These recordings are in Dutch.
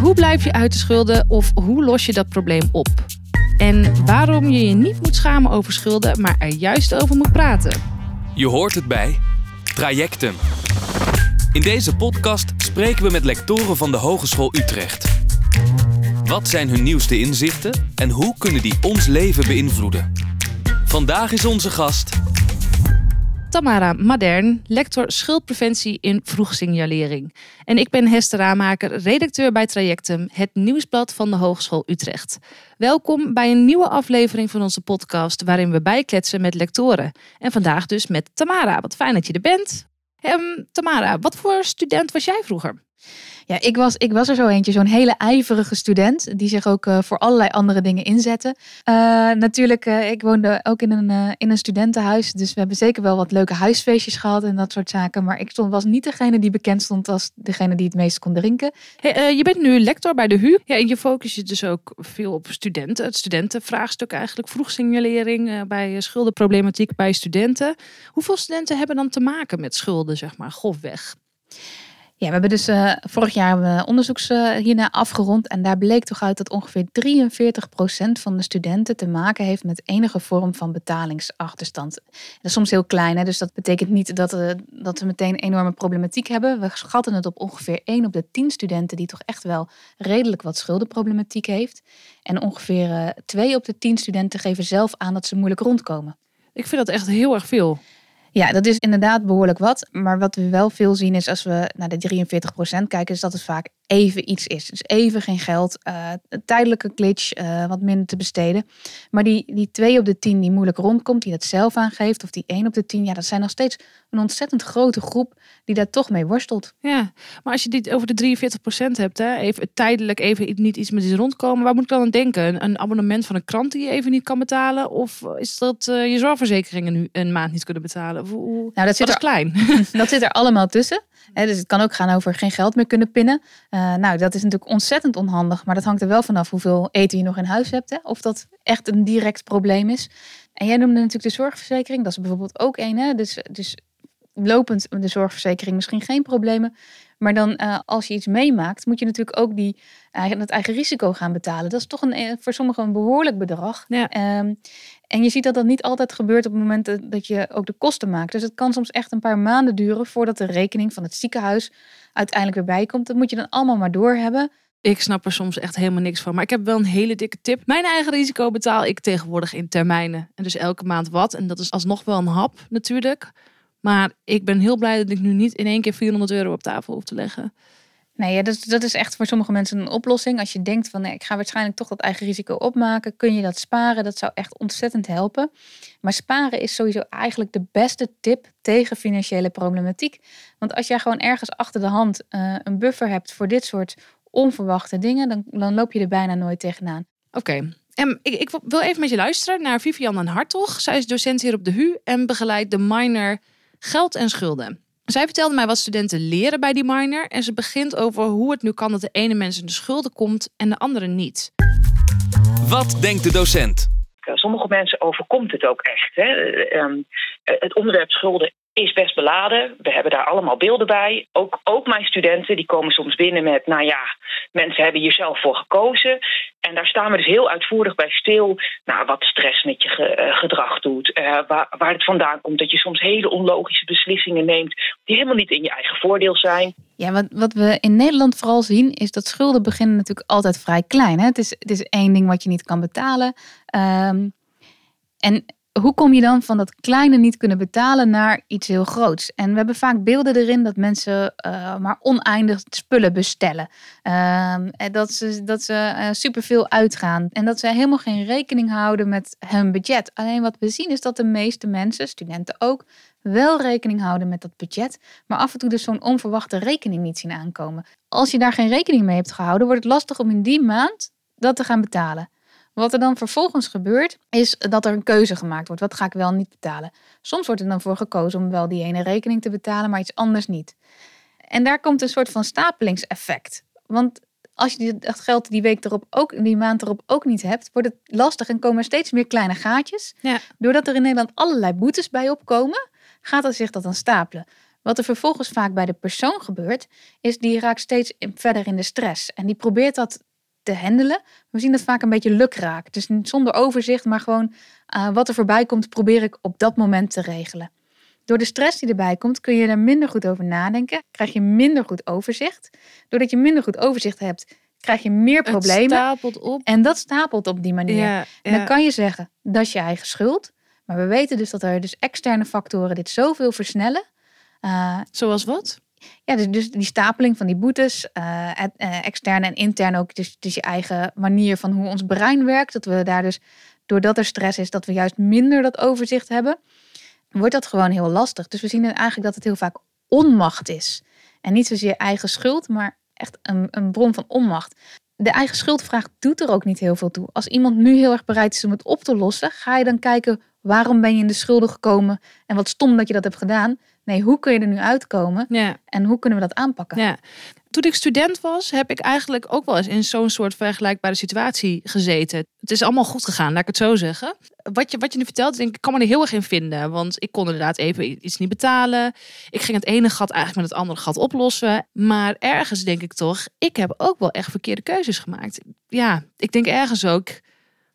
Hoe blijf je uit de schulden of hoe los je dat probleem op? En waarom je je niet moet schamen over schulden, maar er juist over moet praten. Je hoort het bij Trajectum. In deze podcast spreken we met lectoren van de Hogeschool Utrecht. Wat zijn hun nieuwste inzichten en hoe kunnen die ons leven beïnvloeden? Vandaag is onze gast Tamara Madern, lector schuldpreventie in vroegsignalering. En ik ben Hester Raamaker, redacteur bij Trajectum, het nieuwsblad van de Hogeschool Utrecht. Welkom bij een nieuwe aflevering van onze podcast, waarin we bijkletsen met lectoren. En vandaag dus met Tamara. Wat fijn dat je er bent. Um, Tamara, wat voor student was jij vroeger? Ja, ik was, ik was er zo eentje, zo'n hele ijverige student die zich ook uh, voor allerlei andere dingen inzette. Uh, natuurlijk, uh, ik woonde ook in een, in een studentenhuis, dus we hebben zeker wel wat leuke huisfeestjes gehad en dat soort zaken. Maar ik stond, was niet degene die bekend stond als degene die het meest kon drinken. Je bent nu lector bij de HU ja, en je focus je dus ook veel op studenten, het studentenvraagstuk eigenlijk, vroegsignalering bij schuldenproblematiek bij studenten. Hoeveel studenten hebben dan te maken met schulden, zeg maar, grofweg? Ja, we hebben dus uh, vorig jaar onderzoeks uh, hierna afgerond. En daar bleek toch uit dat ongeveer 43% van de studenten te maken heeft met enige vorm van betalingsachterstand. Dat is soms heel klein, hè? dus dat betekent niet dat, uh, dat we meteen een enorme problematiek hebben. We schatten het op ongeveer 1 op de 10 studenten die toch echt wel redelijk wat schuldenproblematiek heeft. En ongeveer 2 op de 10 studenten geven zelf aan dat ze moeilijk rondkomen. Ik vind dat echt heel erg veel. Ja, dat is inderdaad behoorlijk wat. Maar wat we wel veel zien is als we naar de 43% kijken, is dat het vaak even iets is. Dus even geen geld, uh, tijdelijke glitch, uh, wat minder te besteden. Maar die, die 2 op de 10 die moeilijk rondkomt, die dat zelf aangeeft, of die 1 op de 10, ja, dat zijn nog steeds een ontzettend grote groep die daar toch mee worstelt. Ja, maar als je dit over de 43% hebt, hè, even tijdelijk even niet iets met iets rondkomen, waar moet ik dan aan denken? Een, abonnement van een krant die je even niet kan betalen? Of is dat uh, je zorgverzekeringen nu een maand niet kunnen betalen? Hoe, nou, dat zit er klein. dat zit er allemaal tussen. dus het kan ook gaan over geen geld meer kunnen pinnen. Uh, nou, dat is natuurlijk ontzettend onhandig, maar dat hangt er wel vanaf hoeveel eten je nog in huis hebt. Hè? Of dat echt een direct probleem is. En jij noemde natuurlijk de zorgverzekering, dat is bijvoorbeeld ook één. Hè? Dus, dus lopend de zorgverzekering misschien geen problemen. Maar dan uh, als je iets meemaakt, moet je natuurlijk ook die, uh, het eigen risico gaan betalen. Dat is toch een, eh, voor sommigen een behoorlijk bedrag. Ja. Um, en je ziet dat dat niet altijd gebeurt op het moment dat je ook de kosten maakt. Dus het kan soms echt een paar maanden duren voordat de rekening van het ziekenhuis uiteindelijk weer bijkomt. Dat moet je dan allemaal maar doorhebben. Ik snap er soms echt helemaal niks van. Maar ik heb wel een hele dikke tip. Mijn eigen risico betaal ik tegenwoordig in termijnen. En dus elke maand wat. En dat is alsnog wel een hap natuurlijk. Maar ik ben heel blij dat ik nu niet in één keer 400 euro op tafel hoef te leggen. Nee, dat, dat is echt voor sommige mensen een oplossing. Als je denkt van nee, ik ga waarschijnlijk toch dat eigen risico opmaken, kun je dat sparen. Dat zou echt ontzettend helpen. Maar sparen is sowieso eigenlijk de beste tip tegen financiële problematiek. Want als jij gewoon ergens achter de hand uh, een buffer hebt voor dit soort onverwachte dingen, dan, dan loop je er bijna nooit tegenaan. Oké. En ik, ik, wil even met je luisteren naar Vivian Hartog. Zij is docent hier op de HU en begeleidt de minor geld en schulden. Zij vertelde mij wat studenten leren bij die minor en ze begint over hoe het nu kan dat de ene mens in de schulden komt en de andere niet. Wat denkt de docent? Sommige mensen overkomt het ook echt. Hè. Ehm, het onderwerp schulden is best beladen. We hebben daar allemaal beelden bij. Ook, ook mijn studenten die komen soms binnen met, nou ja, mensen hebben hier zelf voor gekozen. En daar staan we dus heel uitvoerig bij stil. Nou, wat stress met je eh, gedrag doet. Uh, waar, waar het vandaan komt dat je soms hele onlogische beslissingen neemt. die helemaal niet in je eigen voordeel zijn. Ja, wat, wat we in Nederland vooral zien is dat schulden beginnen natuurlijk altijd vrij klein. Hè? Het, is, het is één ding wat je niet kan betalen. Um, en hoe kom je dan van dat kleine niet kunnen betalen naar iets heel groots? En we hebben vaak beelden erin dat mensen uh, maar oneindig spullen bestellen. Uh, dat ze, dat ze uh, superveel uitgaan. En dat ze helemaal geen rekening houden met hun budget. Alleen wat we zien is dat de meeste mensen, studenten ook, wel rekening houden met dat budget. Maar af en toe dus zo'n onverwachte rekening niet zien aankomen. Als je daar geen rekening mee hebt gehouden, wordt het lastig om in die maand dat te gaan betalen. Wat er dan vervolgens gebeurt, is dat er een keuze gemaakt wordt. Wat ga ik wel niet betalen? Soms wordt er dan voor gekozen om wel die ene rekening te betalen, maar iets anders niet. En daar komt een soort van stapelingseffect. Want als je dat geld die week erop ook, die maand erop ook niet hebt, wordt het lastig en komen er steeds meer kleine gaatjes. Ja. Doordat er in Nederland allerlei boetes bij opkomen, gaat er zich dat dan stapelen. Wat er vervolgens vaak bij de persoon gebeurt, is die raakt steeds verder in de stress. En die probeert dat te handelen. We zien dat vaak een beetje lukraak. Dus zonder overzicht, maar gewoon uh, wat er voorbij komt, probeer ik op dat moment te regelen. Door de stress die erbij komt, kun je er minder goed over nadenken. Krijg je minder goed overzicht. Doordat je minder goed overzicht hebt, krijg je meer problemen. Het stapelt op. En dat stapelt op die manier. En dan kan je zeggen, dat is je eigen schuld. Maar we weten dus dat er dus externe factoren dit zoveel versnellen. Uh, Zoals wat? Ja, dus, dus die stapeling van die boetes, uh, externe en intern ook, dus, dus je eigen manier van hoe ons brein werkt. Dat we daar dus, doordat er stress is, dat we juist minder dat overzicht hebben wordt dat gewoon heel lastig. Dus we zien eigenlijk dat het heel vaak onmacht is. En niet zozeer eigen schuld, maar echt een, een bron van onmacht. De eigen schuldvraag doet er ook niet heel veel toe. Als iemand nu heel erg bereid is om het op te lossen, ga je dan kijken waarom ben je in de schulden gekomen en wat stom dat je dat hebt gedaan. Nee, hoe kun je er nu uitkomen ja. en hoe kunnen we dat aanpakken? Ja toen ik student was, heb ik eigenlijk ook wel eens in zo'n soort vergelijkbare situatie gezeten. Het is allemaal goed gegaan, laat ik het zo zeggen. Wat je, wat je nu vertelt, denk ik, kan me er heel erg in vinden. Want ik kon inderdaad even iets niet betalen. Ik ging het ene gat eigenlijk met het andere gat oplossen. Maar ergens denk ik toch, ik heb ook wel echt verkeerde keuzes gemaakt. Ja, ik denk ergens ook,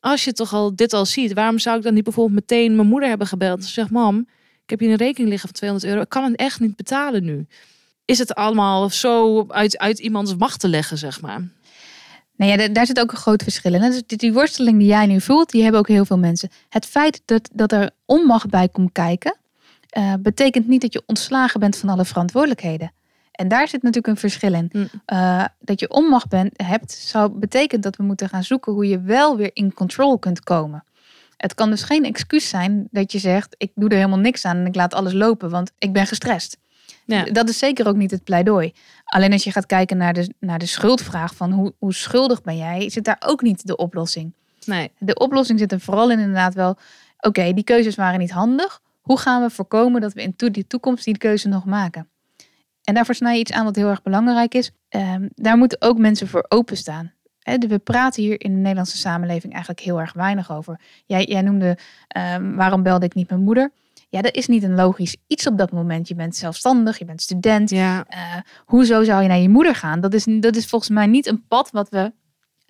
als je toch al dit al ziet, waarom zou ik dan niet bijvoorbeeld meteen mijn moeder hebben gebeld en zeg, mam, ik heb hier een rekening liggen van 200 euro. Ik kan het echt niet betalen nu is het allemaal zo uit, uit iemands macht te leggen, zeg maar. Nee, ja, daar zit ook een groot verschil in. Dus die worsteling die jij nu voelt, die hebben ook heel veel mensen. Het feit dat, dat er onmacht bij komt kijken, uh, betekent niet dat je ontslagen bent van alle verantwoordelijkheden. En daar zit natuurlijk een verschil in. Mm. Uh, dat je onmacht bent, hebt, zou betekenen dat we moeten gaan zoeken hoe je wel weer in control kunt komen. Het kan dus geen excuus zijn dat je zegt: ik doe er helemaal niks aan en ik laat alles lopen, want ik ben gestrest. Ja. Dat is zeker ook niet het pleidooi. Alleen als je gaat kijken naar de, naar de schuldvraag van hoe, hoe schuldig ben jij, zit daar ook niet de oplossing. Nee. De oplossing zit er vooral in inderdaad wel, oké, die keuzes waren niet handig. Hoe gaan we voorkomen dat we in die toekomst die keuze nog maken? En daarvoor snij je iets aan wat heel erg belangrijk is. Um, daar moeten ook mensen voor openstaan. We praten hier in de Nederlandse samenleving eigenlijk heel erg weinig over. Jij, jij noemde um, waarom belde ik niet mijn moeder? Ja, dat is niet een logisch iets op dat moment. Je bent zelfstandig, je bent student. Ja. Uh, hoezo zou je naar je moeder gaan? Dat is, dat is volgens mij niet een pad wat we,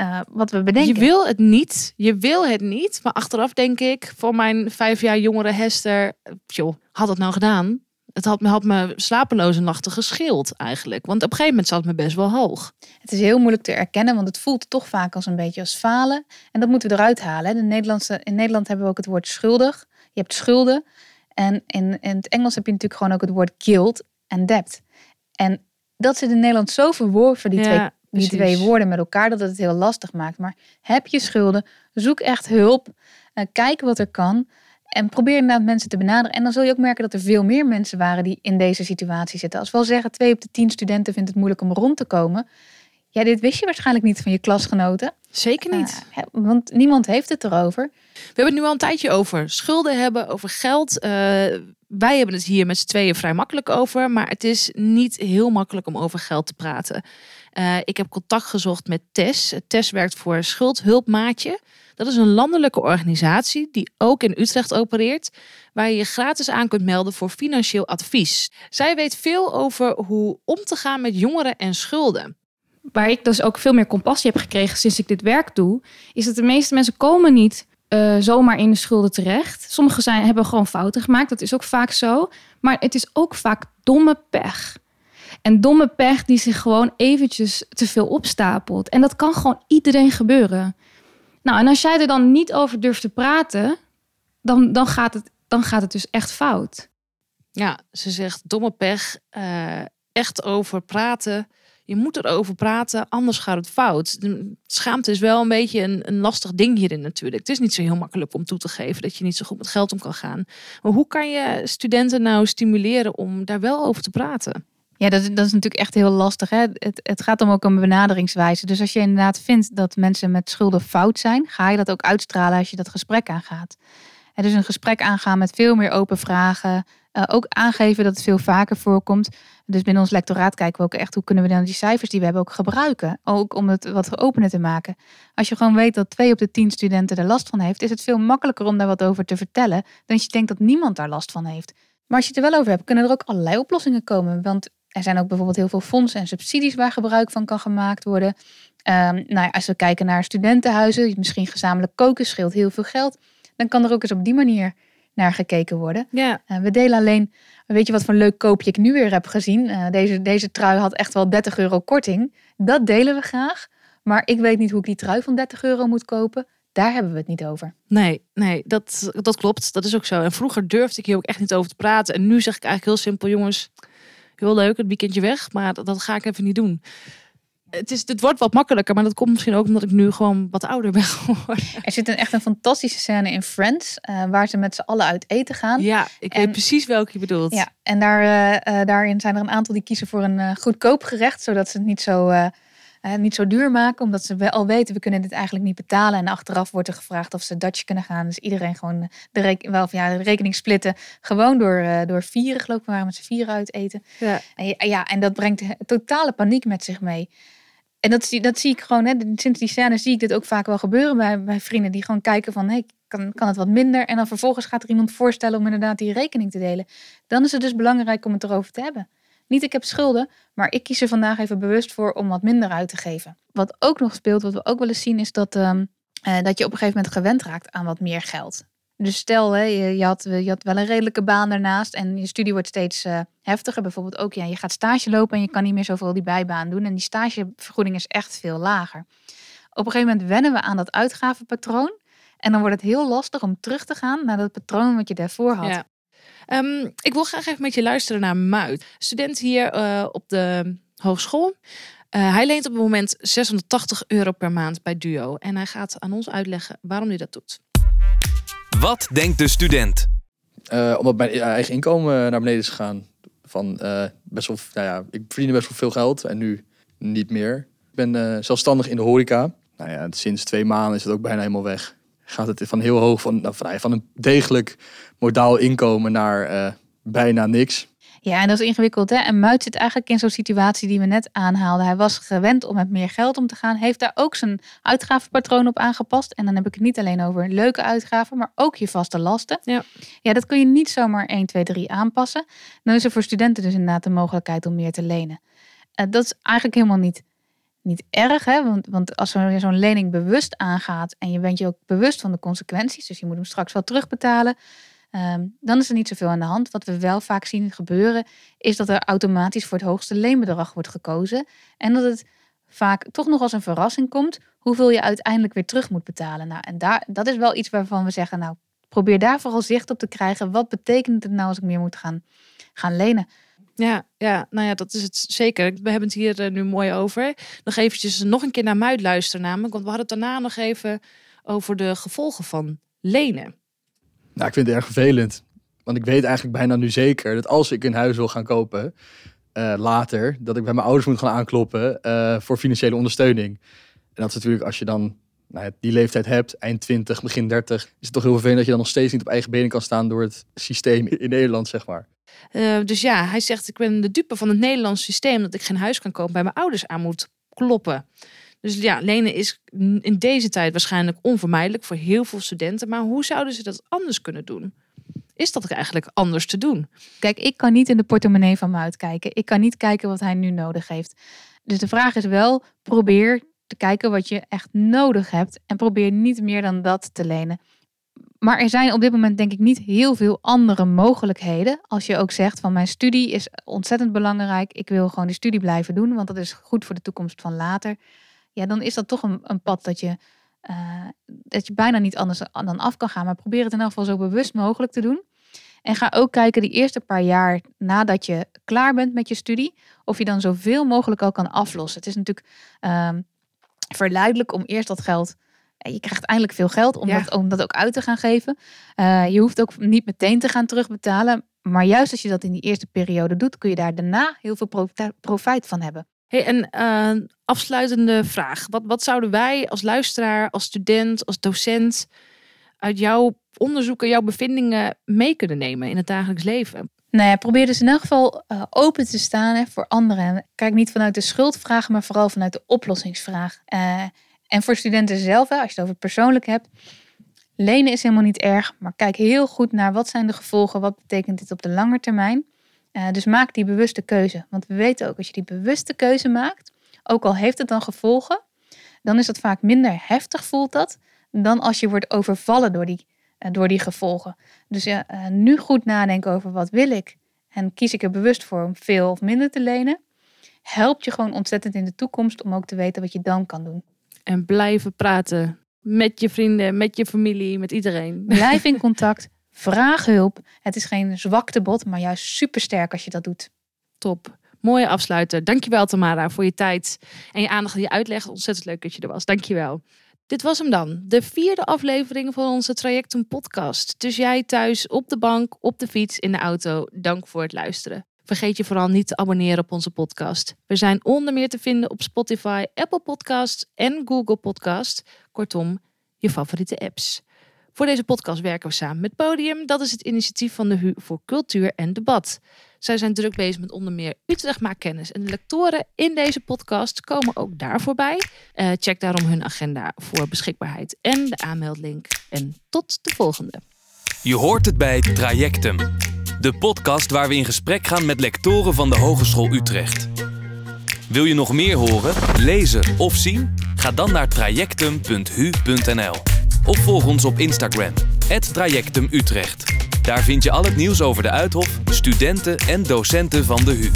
uh, wat we bedenken. Je wil het niet. Je wil het niet. Maar achteraf denk ik, voor mijn vijf jaar jongere Hester, joh, had het nou gedaan? Het had, had me slapeloze nachten gescheeld eigenlijk. Want op een gegeven moment zat het me best wel hoog. Het is heel moeilijk te erkennen, want het voelt toch vaak als een beetje als falen. En dat moeten we eruit halen. De Nederlandse, in Nederland hebben we ook het woord schuldig. Je hebt schulden. En in, in het Engels heb je natuurlijk gewoon ook het woord guilt en debt. En dat zit in Nederland zo verworven, die, twee, die twee woorden met elkaar, dat het heel lastig maakt. Maar heb je schulden, zoek echt hulp, uh, kijk wat er kan. En probeer inderdaad mensen te benaderen. En dan zul je ook merken dat er veel meer mensen waren die in deze situatie zitten. Als we al zeggen, twee op de tien studenten vindt het moeilijk om rond te komen. Ja, dit wist je waarschijnlijk niet van je klasgenoten. Zeker niet. Uh, want niemand heeft het erover. We hebben het nu al een tijdje over schulden hebben, over geld. Uh, wij hebben het hier met z'n tweeën vrij makkelijk over. Maar het is niet heel makkelijk om over geld te praten. Uh, ik heb contact gezocht met TES. TES werkt voor Schuldhulpmaatje. Dat is een landelijke organisatie die ook in Utrecht opereert, waar je je gratis aan kunt melden voor financieel advies. Zij weet veel over hoe om te gaan met jongeren en schulden waar ik dus ook veel meer compassie heb gekregen sinds ik dit werk doe, is dat de meeste mensen komen niet uh, zomaar in de schulden terecht. Sommigen zijn, hebben gewoon fouten gemaakt, dat is ook vaak zo. Maar het is ook vaak domme pech. En domme pech die zich gewoon eventjes te veel opstapelt. En dat kan gewoon iedereen gebeuren. Nou, en als jij er dan niet over durft te praten, dan, dan, gaat, het, dan gaat het dus echt fout. Ja, ze zegt domme pech, uh, echt over praten je moet erover praten, anders gaat het fout. Schaamte is wel een beetje een, een lastig ding hierin natuurlijk. Het is niet zo heel makkelijk om toe te geven dat je niet zo goed met geld om kan gaan. Maar hoe kan je studenten nou stimuleren om daar wel over te praten? Ja, dat, dat is natuurlijk echt heel lastig. Hè? Het, het gaat om ook een benaderingswijze. Dus als je inderdaad vindt dat mensen met schulden fout zijn, ga je dat ook uitstralen als je dat gesprek aangaat. En dus een gesprek aangaan met veel meer open vragen. Uh, ook aangeven dat het veel vaker voorkomt. Dus binnen ons lectoraat kijken we ook echt hoe kunnen we dan die cijfers die we hebben ook gebruiken. Ook om het wat opener te maken. Als je gewoon weet dat twee op de tien studenten er last van heeft, is het veel makkelijker om daar wat over te vertellen. Dan als je denkt dat niemand daar last van heeft. Maar als je het er wel over hebt, kunnen er ook allerlei oplossingen komen. Want er zijn ook bijvoorbeeld heel veel fondsen en subsidies waar gebruik van kan gemaakt worden. Ehm, nou ja, als we kijken naar studentenhuizen, misschien gezamenlijk koken scheelt heel veel geld. Dan kan er ook eens op die manier naar gekeken worden. Ja. Uh, we delen alleen, weet je wat voor leuk koopje ik nu weer heb gezien? Uh, deze, deze trui had echt wel 30 euro korting. Dat delen we graag. Maar ik weet niet hoe ik die trui van 30 euro moet kopen. Daar hebben we het niet over. Nee, nee, dat, dat klopt. Dat is ook zo. En vroeger durfde ik hier ook echt niet over te praten. En nu zeg ik eigenlijk heel simpel, jongens, heel leuk, het weekendje weg, maar dat, dat ga ik even niet doen. Het, is, het wordt wat makkelijker, maar dat komt misschien ook omdat ik nu gewoon wat ouder ben geworden. Er zit een, echt een fantastische scène in Friends, uh, waar ze met z'n allen uit eten gaan. Ja, ik en, weet precies welke je bedoelt. Ja, en daar, uh, daarin zijn er een aantal die kiezen voor een goedkoop gerecht, zodat ze het niet zo uh, niet zo duur maken, omdat ze wel al weten, we kunnen dit eigenlijk niet betalen. En achteraf wordt er gevraagd of ze Dutch kunnen gaan. Dus iedereen gewoon de, reken, wel, ja, de rekening splitten. Gewoon door, uh, door vieren, geloof ik, we waren met z'n vieren uit eten. Ja. En, ja, en dat brengt totale paniek met zich mee. En dat, dat zie ik gewoon, hè, sinds die scène zie ik dit ook vaak wel gebeuren bij, bij vrienden die gewoon kijken van, hey, kan, kan het wat minder? En dan vervolgens gaat er iemand voorstellen om inderdaad die rekening te delen. Dan is het dus belangrijk om het erover te hebben. Niet ik heb schulden, maar ik kies er vandaag even bewust voor om wat minder uit te geven. Wat ook nog speelt, wat we ook wel eens zien, is dat, um, uh, dat je op een gegeven moment gewend raakt aan wat meer geld. Dus stel, hè, je, had, je had wel een redelijke baan daarnaast en je studie wordt steeds uh, heftiger. Bijvoorbeeld ook, ja, je gaat stage lopen en je kan niet meer zoveel die bijbaan doen. En die stagevergoeding is echt veel lager. Op een gegeven moment wennen we aan dat uitgavenpatroon. En dan wordt het heel lastig om terug te gaan naar dat patroon wat je daarvoor had. Ja. Um, ik wil graag even met je luisteren naar Muit. Student hier uh, op de hogeschool. Uh, hij leent op het moment 680 euro per maand bij Duo. En hij gaat aan ons uitleggen waarom hij dat doet. Wat denkt de student? Uh, omdat mijn eigen inkomen naar beneden is gegaan. Van best wel, nou ja, ik verdiende best wel veel geld en nu niet meer. Ik ben zelfstandig in de horeca. Nou ja, sinds twee maanden is het ook bijna helemaal weg gaat het van heel hoog, van, nou, van een degelijk modaal inkomen naar uh, bijna niks. Ja, en dat is ingewikkeld. Hè? En Muit zit eigenlijk in zo'n situatie die we net aanhaalden. Hij was gewend om met meer geld om te gaan. Heeft daar ook zijn uitgavenpatroon op aangepast. En dan heb ik het niet alleen over leuke uitgaven, maar ook je vaste lasten. Ja, ja dat kun je niet zomaar 1, 2, 3 aanpassen. Dan is er voor studenten dus inderdaad de mogelijkheid om meer te lenen. Uh, dat is eigenlijk helemaal niet niet erg, hè? Want, want als je zo'n lening bewust aangaat en je bent je ook bewust van de consequenties, dus je moet hem straks wel terugbetalen, um, dan is er niet zoveel aan de hand. Wat we wel vaak zien gebeuren, is dat er automatisch voor het hoogste leenbedrag wordt gekozen en dat het vaak toch nog als een verrassing komt hoeveel je uiteindelijk weer terug moet betalen. Nou, en daar, dat is wel iets waarvan we zeggen, nou, probeer daar vooral zicht op te krijgen. Wat betekent het nou als ik meer moet gaan, gaan lenen? Ja, ja, nou ja, dat is het zeker. We hebben het hier uh, nu mooi over. Nog eventjes nog een keer naar Muid luisteren namelijk. Want we hadden het daarna nog even over de gevolgen van lenen. Nou, ik vind het erg vervelend. Want ik weet eigenlijk bijna nu zeker dat als ik een huis wil gaan kopen uh, later, dat ik bij mijn ouders moet gaan aankloppen uh, voor financiële ondersteuning. En dat is natuurlijk als je dan nou, die leeftijd hebt, eind 20, begin 30, is het toch heel vervelend dat je dan nog steeds niet op eigen benen kan staan door het systeem in Nederland, zeg maar. Uh, dus ja, hij zegt: Ik ben de dupe van het Nederlandse systeem dat ik geen huis kan kopen, bij mijn ouders aan moet kloppen. Dus ja, lenen is in deze tijd waarschijnlijk onvermijdelijk voor heel veel studenten. Maar hoe zouden ze dat anders kunnen doen? Is dat eigenlijk anders te doen? Kijk, ik kan niet in de portemonnee van me uitkijken. Ik kan niet kijken wat hij nu nodig heeft. Dus de vraag is wel: probeer te kijken wat je echt nodig hebt. En probeer niet meer dan dat te lenen. Maar er zijn op dit moment denk ik niet heel veel andere mogelijkheden. Als je ook zegt van mijn studie is ontzettend belangrijk. Ik wil gewoon die studie blijven doen, want dat is goed voor de toekomst van later. Ja, dan is dat toch een, een pad dat je, uh, dat je bijna niet anders dan af kan gaan. Maar probeer het in elk geval zo bewust mogelijk te doen. En ga ook kijken die eerste paar jaar nadat je klaar bent met je studie, of je dan zoveel mogelijk al kan aflossen. Het is natuurlijk uh, verleidelijk om eerst dat geld je krijgt eindelijk veel geld om, dat, om dat ook uit te gaan geven. Uh, je hoeft ook niet meteen te gaan terugbetalen. Maar juist als je dat in die eerste periode doet, kun je daar daarna heel veel profijt van hebben. Hey, en uh, afsluitende vraag. Wat, wat zouden wij als luisteraar, als student, als docent uit jouw onderzoeken, jouw bevindingen mee kunnen nemen in het dagelijks leven? Nou ja, probeer dus in elk geval uh, open te staan hè, voor anderen. Kijk niet vanuit de schuldvraag, maar vooral vanuit de oplossingsvraag. Uh, en voor studenten zelf, als je het over het persoonlijk hebt, Lenen is helemaal niet erg, maar kijk heel goed naar wat zijn de gevolgen, wat betekent dit op de lange termijn. Uh, dus maak die bewuste keuze. Want we weten ook, als je die bewuste keuze maakt, ook al heeft het dan gevolgen, dan is dat vaak minder heftig voelt dat, dan als je wordt overvallen door die, uh, door die gevolgen. Dus ja, uh, nu goed nadenken over wat wil ik en kies ik er bewust voor om veel of minder te lenen, helpt je gewoon ontzettend in de toekomst om ook te weten wat je dan kan doen. En blijven praten met je vrienden, met je familie, met iedereen. Blijf in contact. Vraag hulp. Het is geen zwaktebod, maar juist supersterk als je dat doet. Top. Mooie afsluiter. Dankjewel Tamara voor je tijd en je aandacht en je uitleg. Ontzettend leuk dat je er was. Dankjewel. Dit was hem dan. De vierde aflevering van onze Trajectum podcast. Dus jij thuis op de bank, op de fiets, in de auto. Dank voor het luisteren. Vergeet je vooral niet te abonneren op onze podcast. We zijn onder meer te vinden op Spotify, Apple Podcasts en Google Podcasts. Kortom, je favoriete apps. Voor deze podcast werken we samen met Podium. Dat is het initiatief van de HU voor cultuur en debat. Zij zijn druk bezig met onder meer Utrecht maakt kennis. En de lectoren in deze podcast komen ook daar voorbij. Uh, check daarom hun agenda voor beschikbaarheid en de aanmeldlink. En tot de volgende. Je hoort het bij Trajectum. De podcast waar we in gesprek gaan met lectoren van de Hogeschool Utrecht. Wil je nog meer horen, lezen of zien? Ga dan naar trajectum.hu.nl of volg ons op Instagram, @trajectumutrecht. Daar vind je al het nieuws over de Uithof, studenten en docenten van de HU.